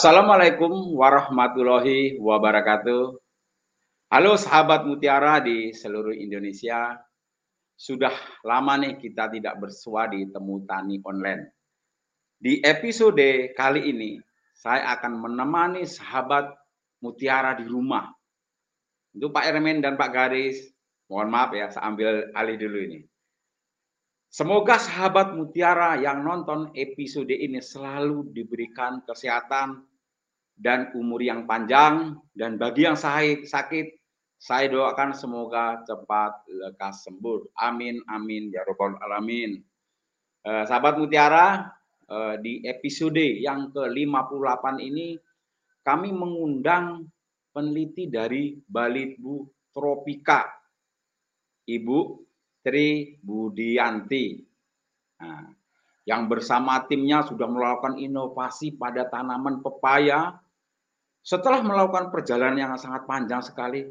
Assalamualaikum warahmatullahi wabarakatuh. Halo sahabat Mutiara di seluruh Indonesia. Sudah lama nih kita tidak bersua di Temu Tani Online. Di episode kali ini, saya akan menemani sahabat Mutiara di rumah. Untuk Pak Ermen dan Pak Garis, mohon maaf ya, saya ambil alih dulu ini. Semoga sahabat Mutiara yang nonton episode ini selalu diberikan kesehatan dan umur yang panjang dan bagi yang sakit saya doakan semoga cepat lekas sembuh. Amin amin ya robbal alamin. Eh, sahabat Mutiara eh, di episode yang ke-58 ini kami mengundang peneliti dari Balitbu Tropika. Ibu Tri Budianti. Nah, yang bersama timnya sudah melakukan inovasi pada tanaman pepaya. Setelah melakukan perjalanan yang sangat panjang sekali,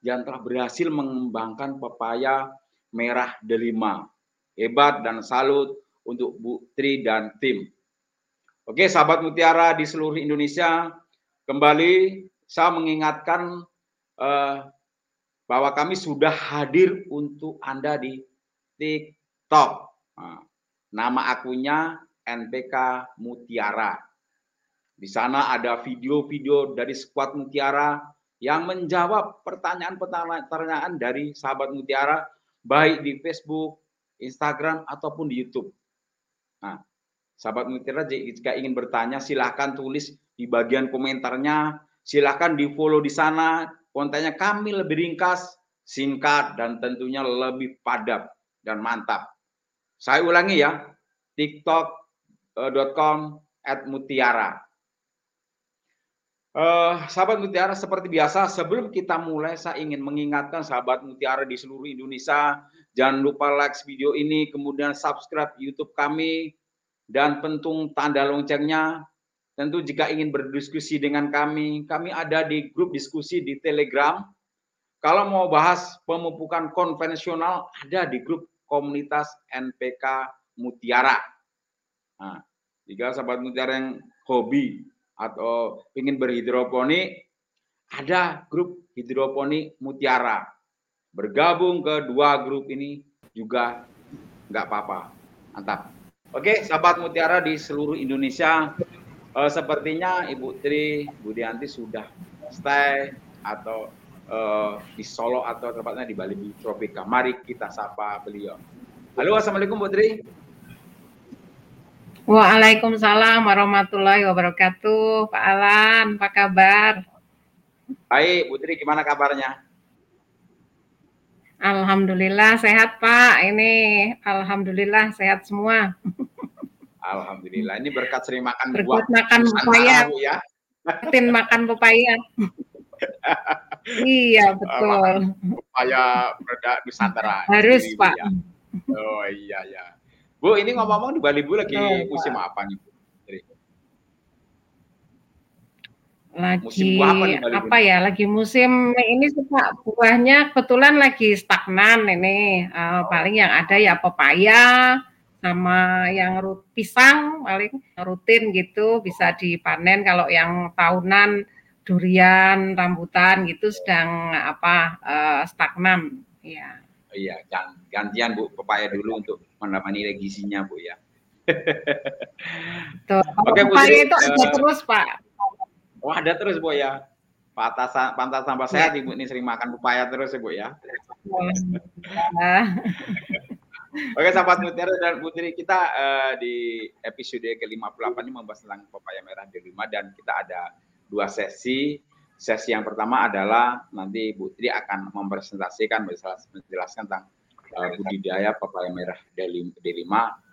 yang telah berhasil mengembangkan pepaya merah delima. Hebat dan salut untuk Bu Tri dan tim. Oke, sahabat Mutiara di seluruh Indonesia, kembali saya mengingatkan eh, bahwa kami sudah hadir untuk Anda di TikTok. Nah, nama akunnya NPK Mutiara. Di sana ada video-video dari skuad Mutiara yang menjawab pertanyaan-pertanyaan dari sahabat Mutiara baik di Facebook, Instagram ataupun di YouTube. Nah, sahabat Mutiara jika ingin bertanya silahkan tulis di bagian komentarnya, silahkan di follow di sana kontennya kami lebih ringkas, singkat, dan tentunya lebih padat dan mantap. Saya ulangi ya, tiktok.com at mutiara. Uh, sahabat Mutiara, seperti biasa, sebelum kita mulai, saya ingin mengingatkan sahabat Mutiara di seluruh Indonesia, jangan lupa like video ini, kemudian subscribe YouTube kami, dan pentung tanda loncengnya, Tentu jika ingin berdiskusi dengan kami, kami ada di grup diskusi di Telegram. Kalau mau bahas pemupukan konvensional, ada di grup komunitas NPK Mutiara. Nah, jika sahabat Mutiara yang hobi atau ingin berhidroponik, ada grup hidroponik Mutiara. Bergabung ke dua grup ini juga nggak apa-apa. Mantap. Oke, sahabat Mutiara di seluruh Indonesia, Uh, sepertinya Ibu Tri Budianti sudah stay atau uh, di Solo atau tempatnya di Bali Tropika. Mari kita sapa beliau. Halo, assalamualaikum Bu Tri. Waalaikumsalam warahmatullahi wabarakatuh. Pak Alan, apa kabar? Baik, Bu Tri, gimana kabarnya? Alhamdulillah sehat Pak. Ini alhamdulillah sehat semua. Alhamdulillah. Ini berkat sering makan berkat buah. makan pepaya. Ya. Berkatin makan pepaya. iya betul. Pepaya produk Nusantara. Harus Pak. Ya. Oh iya ya. Bu, ini ngomong-ngomong di Bali Bu lagi oh, musim Pak. apa nih? Lagi musim apa, nih, apa ya? Lagi musim ini suka buahnya kebetulan lagi stagnan ini. Uh, oh. Paling yang ada ya pepaya, sama yang rut, pisang paling rutin gitu bisa dipanen kalau yang tahunan durian rambutan gitu sedang apa uh, stagnan ya iya gantian bu pepaya dulu untuk menemani legisinya bu ya Tuh, Oke, pepaya itu uh, ada terus pak oh ada terus bu ya pantas pantas tambah ya. sehat ibu ini sering makan pepaya terus ya bu ya Oke, sahabat Mutiara dan Putri kita uh, di episode ke-58 ini membahas tentang pepaya merah D5 dan kita ada dua sesi. Sesi yang pertama adalah nanti Putri akan mempresentasikan menjelaskan tentang uh, budidaya pepaya merah D5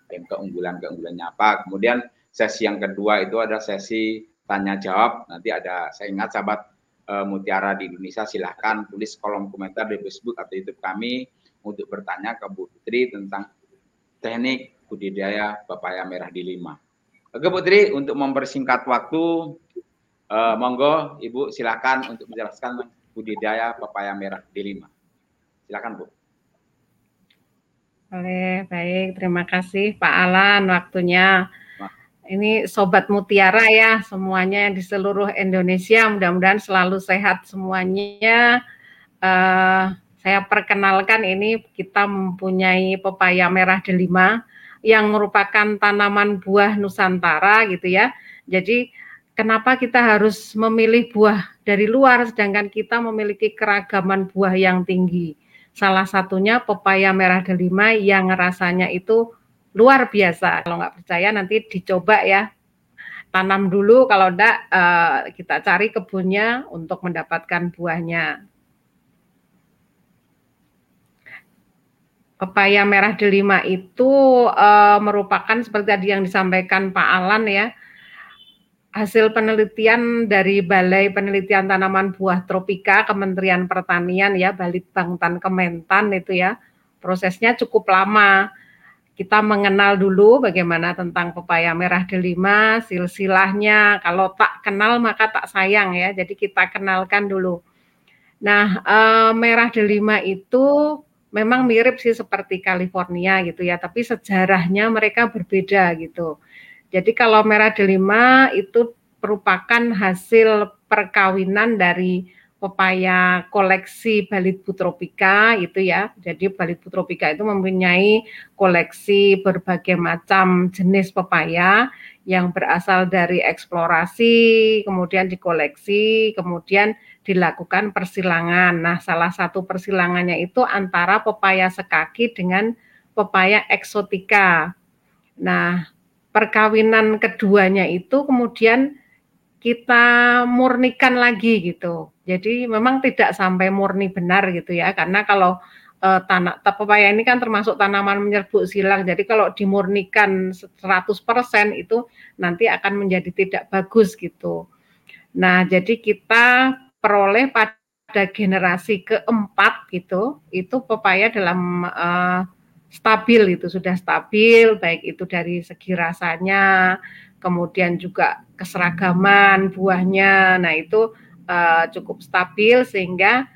dan keunggulan-keunggulannya apa. Kemudian sesi yang kedua itu ada sesi tanya jawab. Nanti ada saya ingat sahabat uh, Mutiara di Indonesia, silahkan tulis kolom komentar di Facebook atau YouTube kami untuk bertanya ke Bu Putri tentang teknik budidaya pepaya merah di lima. Oke Putri, untuk mempersingkat waktu, uh, monggo Ibu silakan untuk menjelaskan budidaya pepaya merah di lima. Silakan Bu. Boleh, baik. Terima kasih Pak Alan waktunya. Ini Sobat Mutiara ya, semuanya di seluruh Indonesia. Mudah-mudahan selalu sehat semuanya. Uh, saya perkenalkan ini kita mempunyai pepaya merah delima yang merupakan tanaman buah Nusantara gitu ya. Jadi kenapa kita harus memilih buah dari luar sedangkan kita memiliki keragaman buah yang tinggi. Salah satunya pepaya merah delima yang rasanya itu luar biasa. Kalau nggak percaya nanti dicoba ya. Tanam dulu, kalau enggak uh, kita cari kebunnya untuk mendapatkan buahnya. Pepaya merah delima itu uh, merupakan seperti tadi yang disampaikan Pak Alan ya, hasil penelitian dari Balai Penelitian Tanaman Buah Tropika Kementerian Pertanian ya, Balitbangtan Kementan itu ya. Prosesnya cukup lama kita mengenal dulu bagaimana tentang pepaya merah delima, silsilahnya. Kalau tak kenal maka tak sayang ya. Jadi kita kenalkan dulu. Nah, eh, merah delima itu memang mirip sih seperti California gitu ya, tapi sejarahnya mereka berbeda gitu. Jadi kalau merah delima itu merupakan hasil perkawinan dari pepaya koleksi Balit Putropika itu ya. Jadi Balit Putropika itu mempunyai koleksi berbagai macam jenis pepaya yang berasal dari eksplorasi, kemudian dikoleksi, kemudian dilakukan persilangan. Nah, salah satu persilangannya itu antara pepaya sekaki dengan pepaya eksotika. Nah, perkawinan keduanya itu kemudian kita murnikan lagi gitu. Jadi memang tidak sampai murni benar gitu ya, karena kalau uh, tanah pepaya ini kan termasuk tanaman menyerbuk silang. Jadi kalau dimurnikan 100% itu nanti akan menjadi tidak bagus gitu. Nah, jadi kita peroleh pada generasi keempat gitu, itu pepaya dalam uh, stabil itu sudah stabil baik itu dari segi rasanya, kemudian juga keseragaman buahnya. Nah, itu uh, cukup stabil sehingga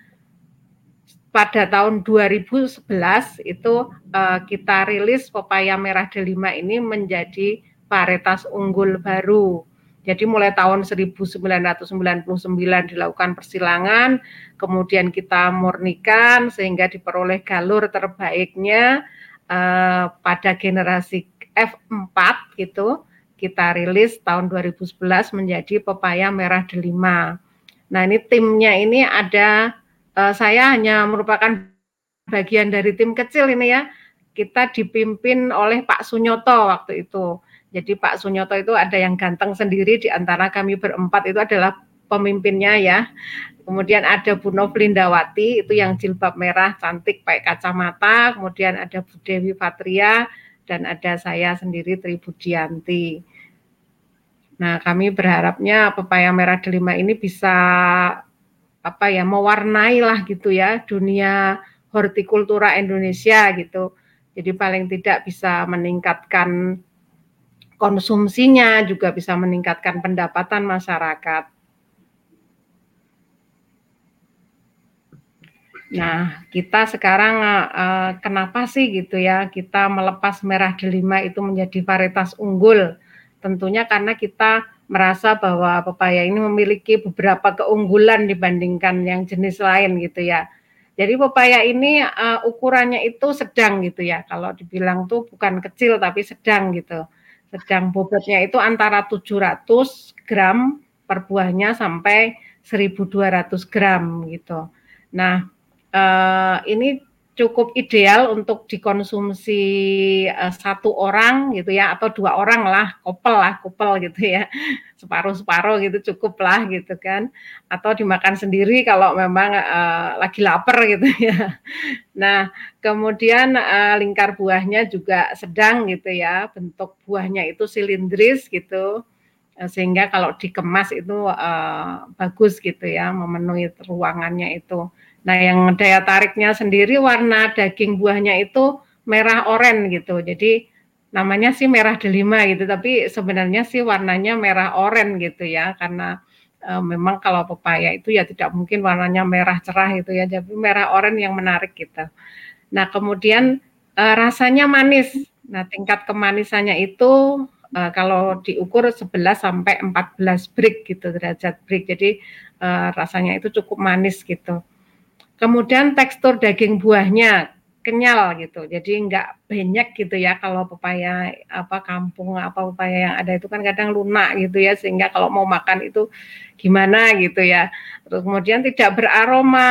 pada tahun 2011 itu uh, kita rilis pepaya merah delima ini menjadi varietas unggul baru. Jadi mulai tahun 1999 dilakukan persilangan, kemudian kita murnikan sehingga diperoleh galur terbaiknya uh, pada generasi F4 gitu. Kita rilis tahun 2011 menjadi pepaya merah delima. Nah ini timnya ini ada uh, saya hanya merupakan bagian dari tim kecil ini ya. Kita dipimpin oleh Pak Sunyoto waktu itu. Jadi Pak Sunyoto itu ada yang ganteng sendiri di antara kami berempat itu adalah pemimpinnya ya. Kemudian ada Bu Novlindawati itu yang jilbab merah cantik pakai kacamata. Kemudian ada Bu Dewi Fatria dan ada saya sendiri Tri Budianti. Nah, kami berharapnya pepaya merah delima ini bisa apa ya mewarnai lah gitu ya dunia hortikultura Indonesia gitu. Jadi paling tidak bisa meningkatkan konsumsinya, juga bisa meningkatkan pendapatan masyarakat. Nah, kita sekarang uh, kenapa sih gitu ya kita melepas merah delima itu menjadi varietas unggul? tentunya karena kita merasa bahwa pepaya ini memiliki beberapa keunggulan dibandingkan yang jenis lain gitu ya. Jadi pepaya ini uh, ukurannya itu sedang gitu ya. Kalau dibilang tuh bukan kecil tapi sedang gitu. Sedang bobotnya itu antara 700 gram per buahnya sampai 1200 gram gitu. Nah, uh, ini cukup ideal untuk dikonsumsi uh, satu orang gitu ya atau dua orang lah kopel lah kopel gitu ya. Separuh separuh gitu cukup lah gitu kan. Atau dimakan sendiri kalau memang uh, lagi lapar gitu ya. Nah kemudian uh, lingkar buahnya juga sedang gitu ya bentuk buahnya itu silindris gitu. Sehingga kalau dikemas itu uh, bagus gitu ya memenuhi ruangannya itu. Nah yang daya tariknya sendiri warna daging buahnya itu merah oranye gitu. Jadi namanya sih merah delima gitu, tapi sebenarnya sih warnanya merah oranye gitu ya karena uh, memang kalau pepaya itu ya tidak mungkin warnanya merah cerah gitu ya, jadi merah oranye yang menarik gitu. Nah kemudian uh, rasanya manis. Nah tingkat kemanisannya itu uh, kalau diukur 11 sampai 14 brick gitu derajat brick. Jadi uh, rasanya itu cukup manis gitu. Kemudian tekstur daging buahnya kenyal gitu. Jadi enggak banyak gitu ya kalau pepaya apa kampung apa pepaya yang ada itu kan kadang lunak gitu ya sehingga kalau mau makan itu gimana gitu ya. Terus kemudian tidak beraroma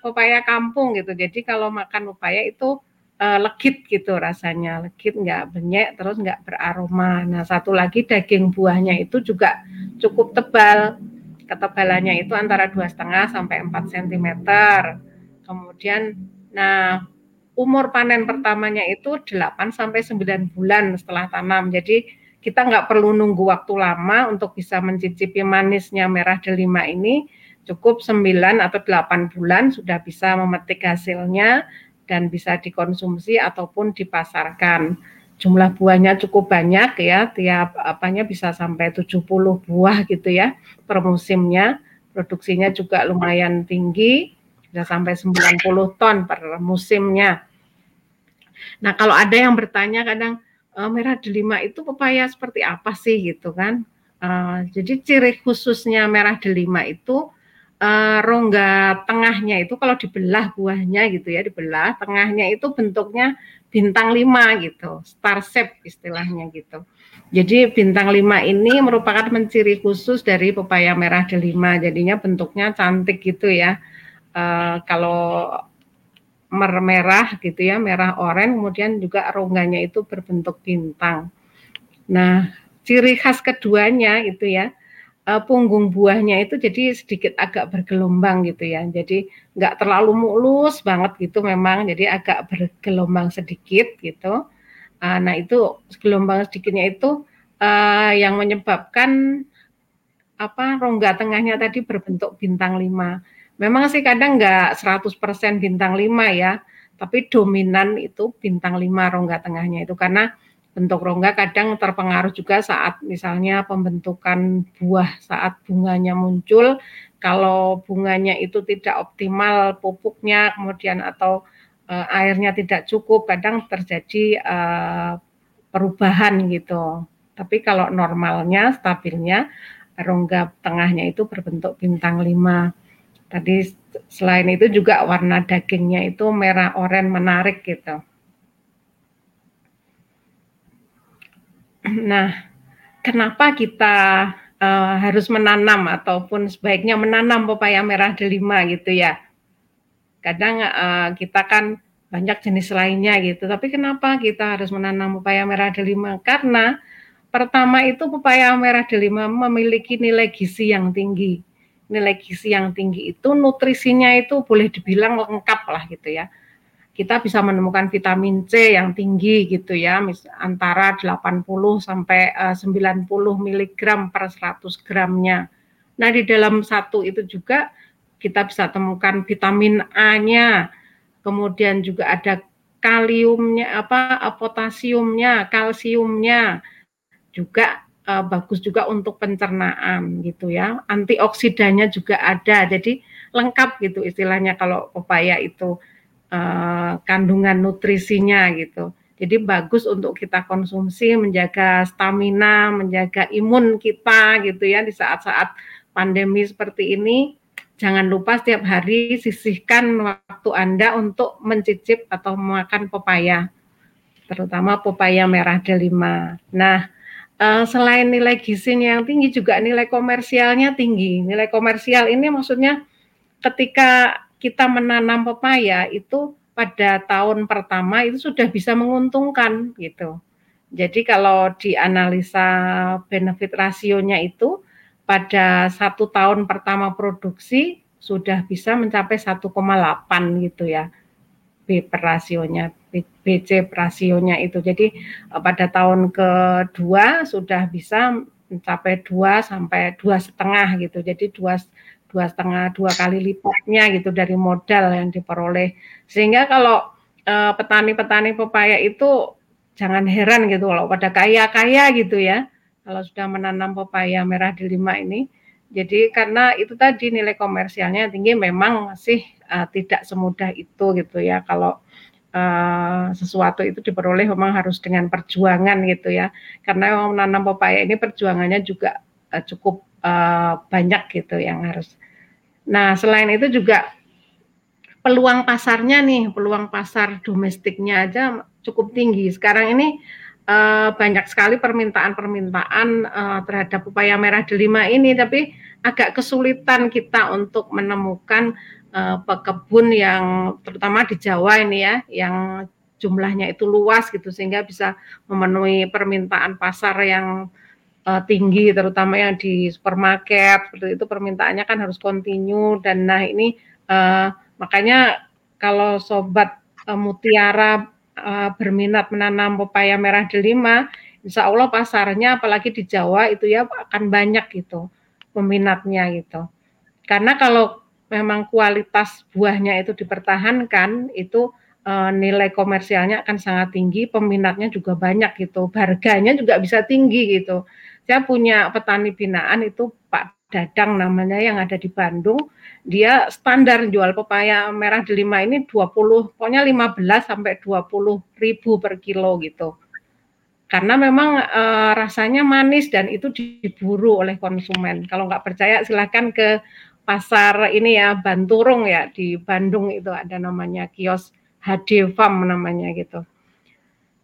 pepaya kampung gitu. Jadi kalau makan pepaya itu uh, legit gitu rasanya, legit nggak banyak terus nggak beraroma. Nah satu lagi daging buahnya itu juga cukup tebal, ketebalannya itu antara dua setengah sampai 4 cm. Kemudian, nah umur panen pertamanya itu 8 sampai 9 bulan setelah tanam. Jadi kita nggak perlu nunggu waktu lama untuk bisa mencicipi manisnya merah delima ini cukup 9 atau 8 bulan sudah bisa memetik hasilnya dan bisa dikonsumsi ataupun dipasarkan. Jumlah buahnya cukup banyak ya, tiap apanya bisa sampai 70 buah gitu ya per musimnya. Produksinya juga lumayan tinggi, bisa sampai 90 ton per musimnya. Nah, kalau ada yang bertanya kadang e, merah delima itu pepaya seperti apa sih gitu kan? Uh, jadi ciri khususnya merah delima itu uh, rongga tengahnya itu kalau dibelah buahnya gitu ya dibelah tengahnya itu bentuknya bintang lima gitu star shape istilahnya gitu. Jadi bintang lima ini merupakan menciri khusus dari pepaya merah delima. Jadinya bentuknya cantik gitu ya. Uh, kalau merah gitu ya merah oranye kemudian juga rongganya itu berbentuk bintang. Nah ciri khas keduanya itu ya uh, punggung buahnya itu jadi sedikit agak bergelombang gitu ya. Jadi nggak terlalu mulus banget gitu memang, jadi agak bergelombang sedikit gitu. Uh, nah itu gelombang sedikitnya itu uh, yang menyebabkan apa rongga tengahnya tadi berbentuk bintang lima. Memang sih kadang nggak 100% bintang lima ya, tapi dominan itu bintang lima rongga tengahnya itu karena bentuk rongga kadang terpengaruh juga saat misalnya pembentukan buah saat bunganya muncul. Kalau bunganya itu tidak optimal pupuknya kemudian atau uh, airnya tidak cukup kadang terjadi uh, perubahan gitu. Tapi kalau normalnya stabilnya rongga tengahnya itu berbentuk bintang lima. Tadi selain itu juga warna dagingnya itu merah oranye menarik gitu Nah, kenapa kita uh, harus menanam ataupun sebaiknya menanam pepaya merah delima gitu ya? Kadang uh, kita kan banyak jenis lainnya gitu, tapi kenapa kita harus menanam pepaya merah delima? Karena pertama itu pepaya merah delima memiliki nilai gizi yang tinggi. Nilai gizi yang tinggi itu nutrisinya itu boleh dibilang lengkap lah gitu ya kita bisa menemukan vitamin C yang tinggi gitu ya, antara 80 sampai 90 eh, mg per 100 gramnya. Nah, di dalam satu itu juga kita bisa temukan vitamin A-nya, kemudian juga ada kaliumnya, apa potasiumnya, kalsiumnya, juga uh, bagus juga untuk pencernaan gitu ya. Antioksidannya juga ada, jadi lengkap gitu istilahnya kalau pepaya itu uh, kandungan nutrisinya gitu. Jadi bagus untuk kita konsumsi, menjaga stamina, menjaga imun kita gitu ya di saat-saat pandemi seperti ini. Jangan lupa setiap hari sisihkan waktu Anda untuk mencicip atau makan pepaya, terutama pepaya merah delima. Nah, uh, selain nilai gizinya yang tinggi juga nilai komersialnya tinggi. Nilai komersial ini maksudnya ketika kita menanam pepaya itu pada tahun pertama itu sudah bisa menguntungkan gitu. Jadi kalau dianalisa benefit rasionya itu pada satu tahun pertama produksi sudah bisa mencapai 1,8 gitu ya B per rasionya BC per rasionya itu. Jadi pada tahun kedua sudah bisa mencapai dua sampai dua setengah gitu. Jadi dua dua setengah dua kali lipatnya gitu dari modal yang diperoleh. Sehingga kalau eh, petani-petani uh, pepaya itu jangan heran gitu kalau pada kaya-kaya gitu ya. Kalau sudah menanam pepaya merah delima ini. Jadi karena itu tadi nilai komersialnya tinggi memang masih uh, tidak semudah itu gitu ya. Kalau Uh, sesuatu itu diperoleh memang harus dengan perjuangan gitu ya karena menanam pepaya ini perjuangannya juga uh, cukup uh, banyak gitu yang harus. Nah selain itu juga peluang pasarnya nih peluang pasar domestiknya aja cukup tinggi. Sekarang ini uh, banyak sekali permintaan-permintaan uh, terhadap upaya merah delima ini tapi agak kesulitan kita untuk menemukan uh, pekebun yang terutama di Jawa ini ya yang jumlahnya itu luas gitu sehingga bisa memenuhi permintaan pasar yang uh, tinggi terutama yang di supermarket seperti itu permintaannya kan harus kontinu dan nah ini uh, makanya kalau sobat uh, mutiara uh, berminat menanam pepaya merah delima Insya Allah pasarnya apalagi di Jawa itu ya akan banyak gitu peminatnya gitu karena kalau memang kualitas buahnya itu dipertahankan, itu e, nilai komersialnya akan sangat tinggi, peminatnya juga banyak gitu, harganya juga bisa tinggi gitu. Saya punya petani binaan itu Pak Dadang namanya yang ada di Bandung, dia standar jual pepaya merah delima ini 20, pokoknya 15 sampai 20 ribu per kilo gitu. Karena memang e, rasanya manis dan itu diburu oleh konsumen. Kalau nggak percaya silahkan ke pasar ini ya Banturung ya di Bandung itu ada namanya kios HD Farm namanya gitu.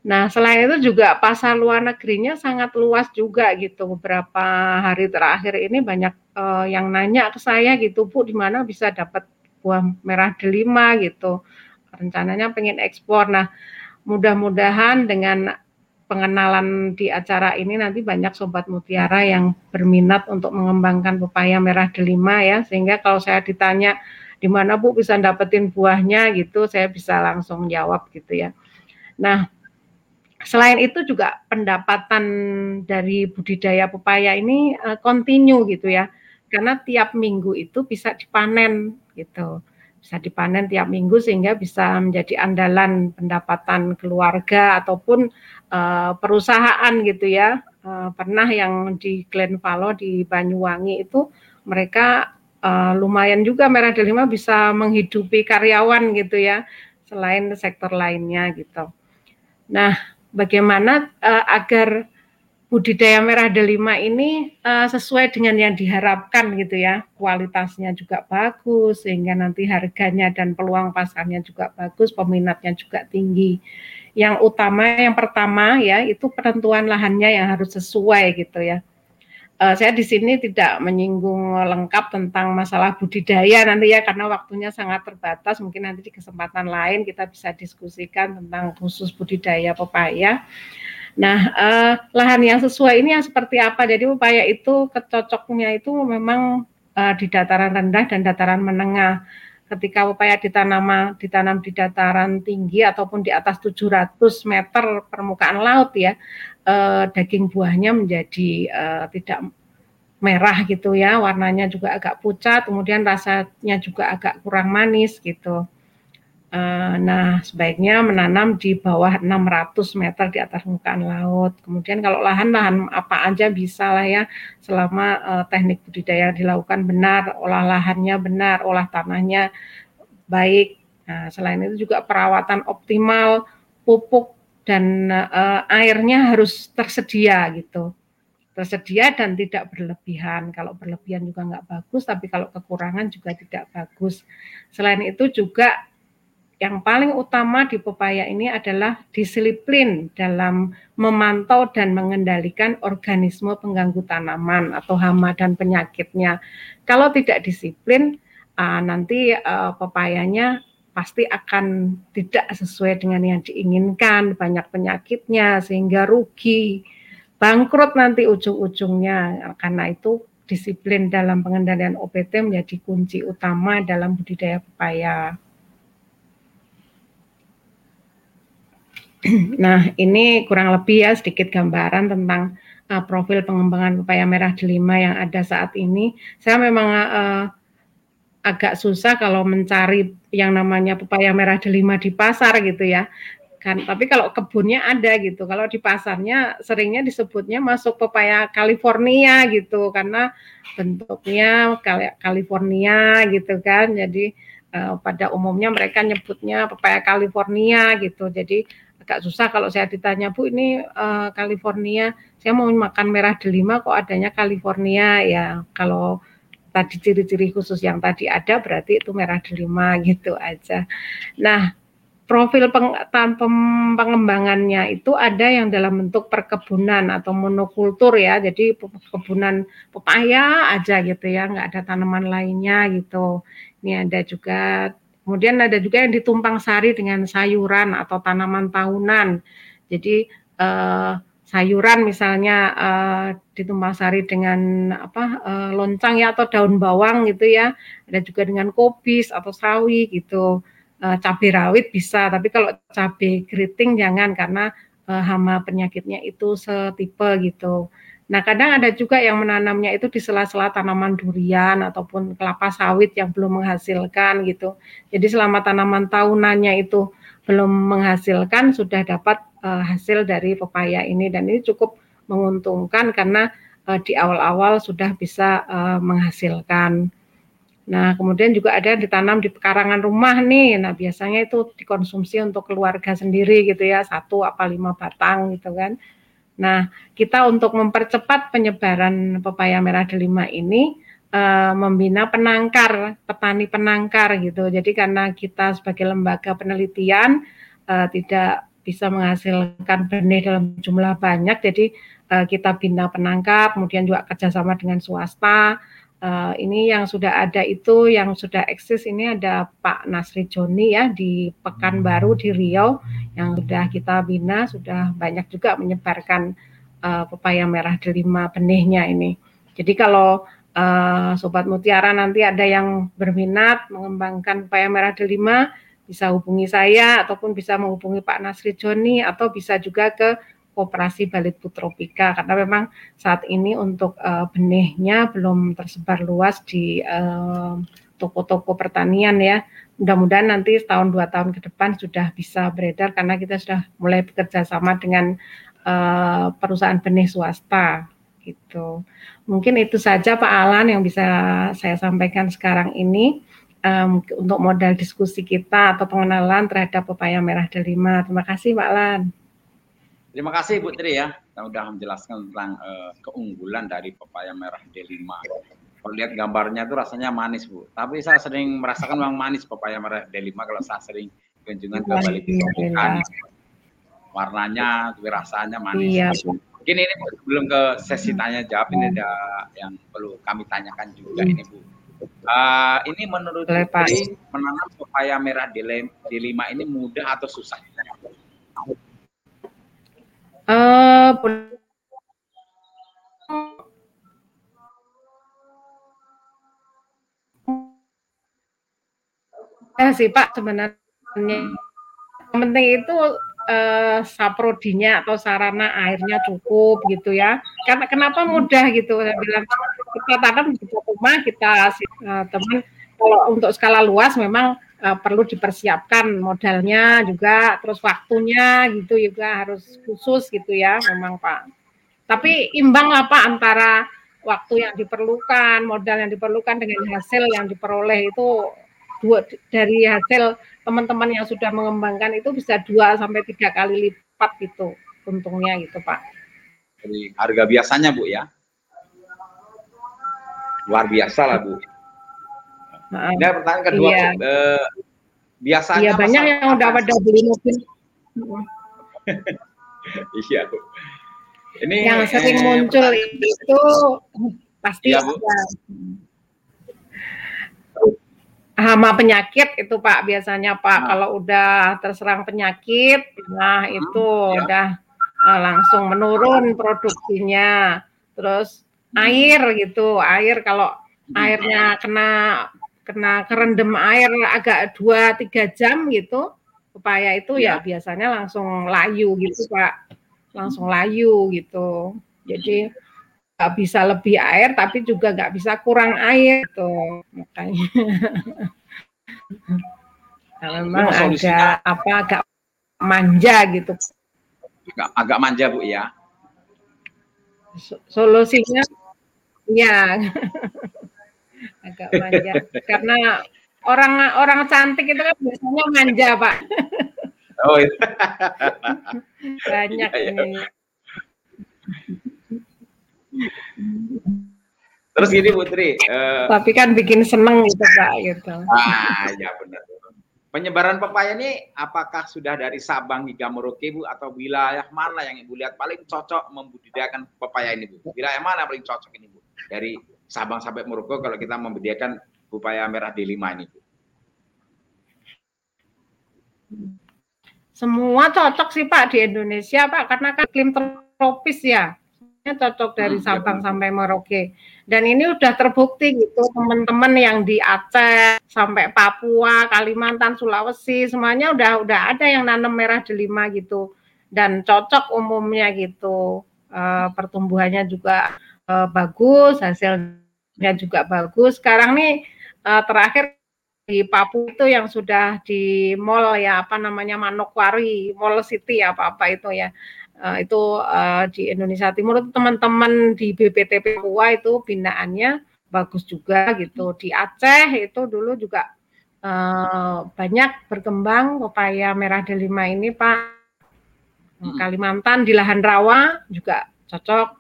Nah selain itu juga pasar luar negerinya sangat luas juga gitu. Beberapa hari terakhir ini banyak uh, yang nanya ke saya gitu, Bu di mana bisa dapat buah merah delima gitu. Rencananya pengen ekspor. Nah mudah-mudahan dengan pengenalan di acara ini nanti banyak sobat mutiara yang berminat untuk mengembangkan pepaya merah delima ya sehingga kalau saya ditanya di mana Bu bisa dapetin buahnya gitu saya bisa langsung jawab gitu ya. Nah, selain itu juga pendapatan dari budidaya pepaya ini uh, gitu ya. Karena tiap minggu itu bisa dipanen gitu bisa dipanen tiap minggu sehingga bisa menjadi andalan pendapatan keluarga ataupun uh, perusahaan gitu ya. Uh, pernah yang di Glenvalo di Banyuwangi itu mereka uh, lumayan juga Merah Delima bisa menghidupi karyawan gitu ya selain sektor lainnya gitu. Nah, bagaimana uh, agar budidaya merah delima ini uh, sesuai dengan yang diharapkan gitu ya. Kualitasnya juga bagus sehingga nanti harganya dan peluang pasarnya juga bagus peminatnya juga tinggi. Yang utama yang pertama ya itu penentuan lahannya yang harus sesuai gitu ya uh, saya di sini tidak menyinggung lengkap tentang masalah budidaya nanti ya karena waktunya sangat terbatas mungkin nanti di kesempatan lain kita bisa diskusikan tentang khusus budidaya pepaya Nah, eh, lahan yang sesuai ini yang seperti apa? Jadi upaya itu kecocoknya itu memang eh, di dataran rendah dan dataran menengah. Ketika upaya ditanam ditanam di dataran tinggi ataupun di atas 700 meter permukaan laut ya, eh, daging buahnya menjadi eh, tidak merah gitu ya, warnanya juga agak pucat, kemudian rasanya juga agak kurang manis gitu. Uh, nah, sebaiknya menanam di bawah 600 meter di atas permukaan laut. Kemudian kalau lahan-lahan apa aja bisa lah ya, selama uh, teknik budidaya dilakukan benar, olah lahannya benar, olah tanahnya baik. Nah, selain itu juga perawatan optimal, pupuk dan uh, airnya harus tersedia gitu. Tersedia dan tidak berlebihan. Kalau berlebihan juga nggak bagus, tapi kalau kekurangan juga tidak bagus. Selain itu juga yang paling utama di pepaya ini adalah disiplin dalam memantau dan mengendalikan organisme pengganggu tanaman atau hama dan penyakitnya. Kalau tidak disiplin, uh, nanti uh, pepayanya pasti akan tidak sesuai dengan yang diinginkan, banyak penyakitnya sehingga rugi, bangkrut nanti ujung-ujungnya. Karena itu disiplin dalam pengendalian OPT menjadi kunci utama dalam budidaya pepaya. Nah, ini kurang lebih ya sedikit gambaran tentang uh, profil pengembangan pepaya merah delima yang ada saat ini. Saya memang uh, agak susah kalau mencari yang namanya pepaya merah delima di pasar gitu ya. Kan, tapi kalau kebunnya ada gitu. Kalau di pasarnya seringnya disebutnya masuk pepaya California gitu karena bentuknya California gitu kan. Jadi uh, pada umumnya mereka nyebutnya pepaya California gitu. Jadi agak susah kalau saya ditanya Bu ini uh, California saya mau makan merah delima kok adanya California ya kalau tadi ciri-ciri khusus yang tadi ada berarti itu merah delima gitu aja. Nah profil peng, pengembangannya itu ada yang dalam bentuk perkebunan atau monokultur ya jadi perkebunan pepaya aja gitu ya nggak ada tanaman lainnya gitu ini ada juga Kemudian ada juga yang ditumpang sari dengan sayuran atau tanaman tahunan. Jadi eh, sayuran misalnya eh, ditumpang sari dengan apa eh, loncang ya atau daun bawang gitu ya. Ada juga dengan kobis atau sawi gitu. Eh, cabai rawit bisa, tapi kalau cabai keriting jangan karena eh, hama penyakitnya itu setipe gitu. Nah, kadang ada juga yang menanamnya itu di sela-sela tanaman durian ataupun kelapa sawit yang belum menghasilkan gitu. Jadi selama tanaman tahunannya itu belum menghasilkan sudah dapat uh, hasil dari pepaya ini dan ini cukup menguntungkan karena uh, di awal-awal sudah bisa uh, menghasilkan. Nah, kemudian juga ada yang ditanam di pekarangan rumah nih. Nah, biasanya itu dikonsumsi untuk keluarga sendiri gitu ya, satu apa lima batang gitu kan. Nah, kita untuk mempercepat penyebaran pepaya merah delima ini uh, membina penangkar, petani penangkar gitu. Jadi karena kita sebagai lembaga penelitian uh, tidak bisa menghasilkan benih dalam jumlah banyak, jadi uh, kita bina penangkar, kemudian juga kerjasama dengan swasta. Uh, ini yang sudah ada itu, yang sudah eksis ini ada Pak Nasri Joni ya di Pekanbaru di Riau yang sudah kita bina, sudah banyak juga menyebarkan uh, pepaya merah delima benihnya ini. Jadi kalau uh, Sobat Mutiara nanti ada yang berminat mengembangkan pepaya merah delima, bisa hubungi saya ataupun bisa menghubungi Pak Nasri Joni atau bisa juga ke Koperasi Balit Putropika karena memang saat ini untuk uh, benihnya belum tersebar luas di toko-toko uh, pertanian ya. Mudah-mudahan nanti setahun dua tahun ke depan sudah bisa beredar karena kita sudah mulai bekerja sama dengan uh, perusahaan benih swasta gitu. Mungkin itu saja Pak Alan yang bisa saya sampaikan sekarang ini um, untuk modal diskusi kita atau pengenalan terhadap pepaya merah delima. Terima kasih Pak Alan. Terima kasih Bu Tri ya, sudah menjelaskan tentang uh, keunggulan dari pepaya merah D5. Kalau lihat gambarnya itu rasanya manis Bu, tapi saya sering merasakan memang manis pepaya merah D5 kalau saya sering kunjungan ke Bali Ikan. Warnanya, tapi rasanya manis. Iya, Bu. Mungkin ini sebelum ke sesi tanya jawab ini ada yang perlu kami tanyakan juga hmm. ini Bu. Uh, ini menurut Bu Tri menanam pepaya merah D5 ini mudah atau susah? Uh, ya sih Pak sebenarnya yang penting itu uh, saprodinya atau sarana airnya cukup gitu ya. Karena kenapa mudah gitu? Saya bilang kita tanam di rumah kita uh, teman kalau untuk skala luas memang uh, perlu dipersiapkan modalnya juga, terus waktunya gitu juga harus khusus gitu ya, memang Pak. Tapi imbang apa antara waktu yang diperlukan, modal yang diperlukan dengan hasil yang diperoleh itu dua dari hasil teman-teman yang sudah mengembangkan itu bisa dua sampai tiga kali lipat gitu untungnya gitu Pak. Jadi harga biasanya Bu ya? Luar biasa lah Bu. Nah, Ini pertanyaan kedua, iya. eh, biasanya iya, banyak yang udah pada beli mobil. iya, Bu. Ini yang sering eh, muncul itu pasti iya, Bu. hama penyakit itu Pak biasanya Pak nah. kalau udah terserang penyakit nah hmm, itu ya. udah uh, langsung menurun produksinya terus. Air gitu air kalau hmm. airnya kena kena kerendam air agak 2-3 jam gitu, pepaya itu ya. ya. biasanya langsung layu gitu Pak, langsung layu gitu. Jadi nggak bisa lebih air tapi juga nggak bisa kurang air tuh makanya. Nah, memang agak apa agak manja gitu. Agak, agak manja bu ya solusinya ya agak manja karena orang orang cantik itu kan biasanya manja pak oh iya. banyak ya, ya. ini Terus gini Putri. Uh, Tapi kan bikin seneng gitu Pak gitu. Ah ya benar. Penyebaran pepaya ini apakah sudah dari Sabang hingga Merauke Bu atau wilayah mana yang Ibu lihat paling cocok membudidayakan pepaya ini Bu? Wilayah mana paling cocok ini Bu? Dari Sabang sampai Merauke kalau kita membudidayakan pepaya merah D5 ini Bu. Semua cocok sih Pak di Indonesia Pak karena kan iklim tropis ya cocok dari hmm, Sabang ya. sampai Merauke. Dan ini udah terbukti gitu teman-teman yang di Aceh sampai Papua, Kalimantan, Sulawesi semuanya udah udah ada yang nanam merah delima gitu dan cocok umumnya gitu. Uh, pertumbuhannya juga uh, bagus, hasilnya juga bagus. Sekarang nih uh, terakhir di Papua itu yang sudah di mall ya apa namanya Manokwari, Mall City apa-apa itu ya uh, itu uh, di Indonesia Timur teman-teman di BPT Papua itu binaannya bagus juga gitu. Di Aceh itu dulu juga uh, banyak berkembang pepaya merah delima ini Pak. Hmm. Kalimantan di lahan rawa juga cocok.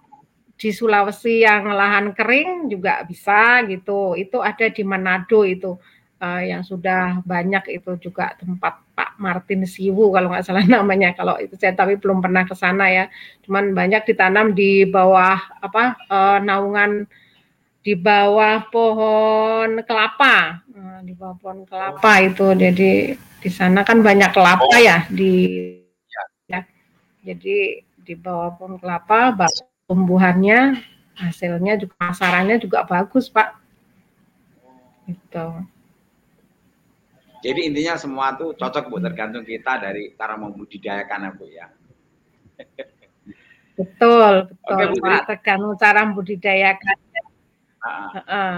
Di Sulawesi yang lahan kering juga bisa gitu. Itu ada di Manado itu uh, yang sudah banyak itu juga tempat Pak Martin Siwu kalau nggak salah namanya kalau itu saya tapi belum pernah ke sana ya. Cuman banyak ditanam di bawah apa uh, naungan di bawah pohon kelapa. Uh, di bawah pohon kelapa oh. itu. Jadi di sana kan banyak kelapa oh. ya di ya. ya. Jadi di bawah pohon kelapa tumbuhannya hasilnya juga pasarannya juga bagus pak. Itu jadi intinya semua tuh cocok bu, tergantung kita dari cara membudidayakan bu ya. Betul, betul Oke, Bu Pak, tergantung cara membudidayakan. Uh, uh.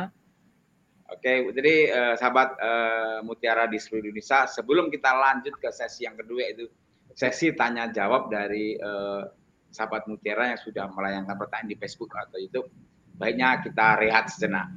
Oke, Tri, uh, sahabat uh, Mutiara di seluruh Indonesia, sebelum kita lanjut ke sesi yang kedua itu sesi tanya jawab dari uh, sahabat Mutiara yang sudah melayangkan pertanyaan di Facebook atau YouTube, baiknya kita rehat sejenak.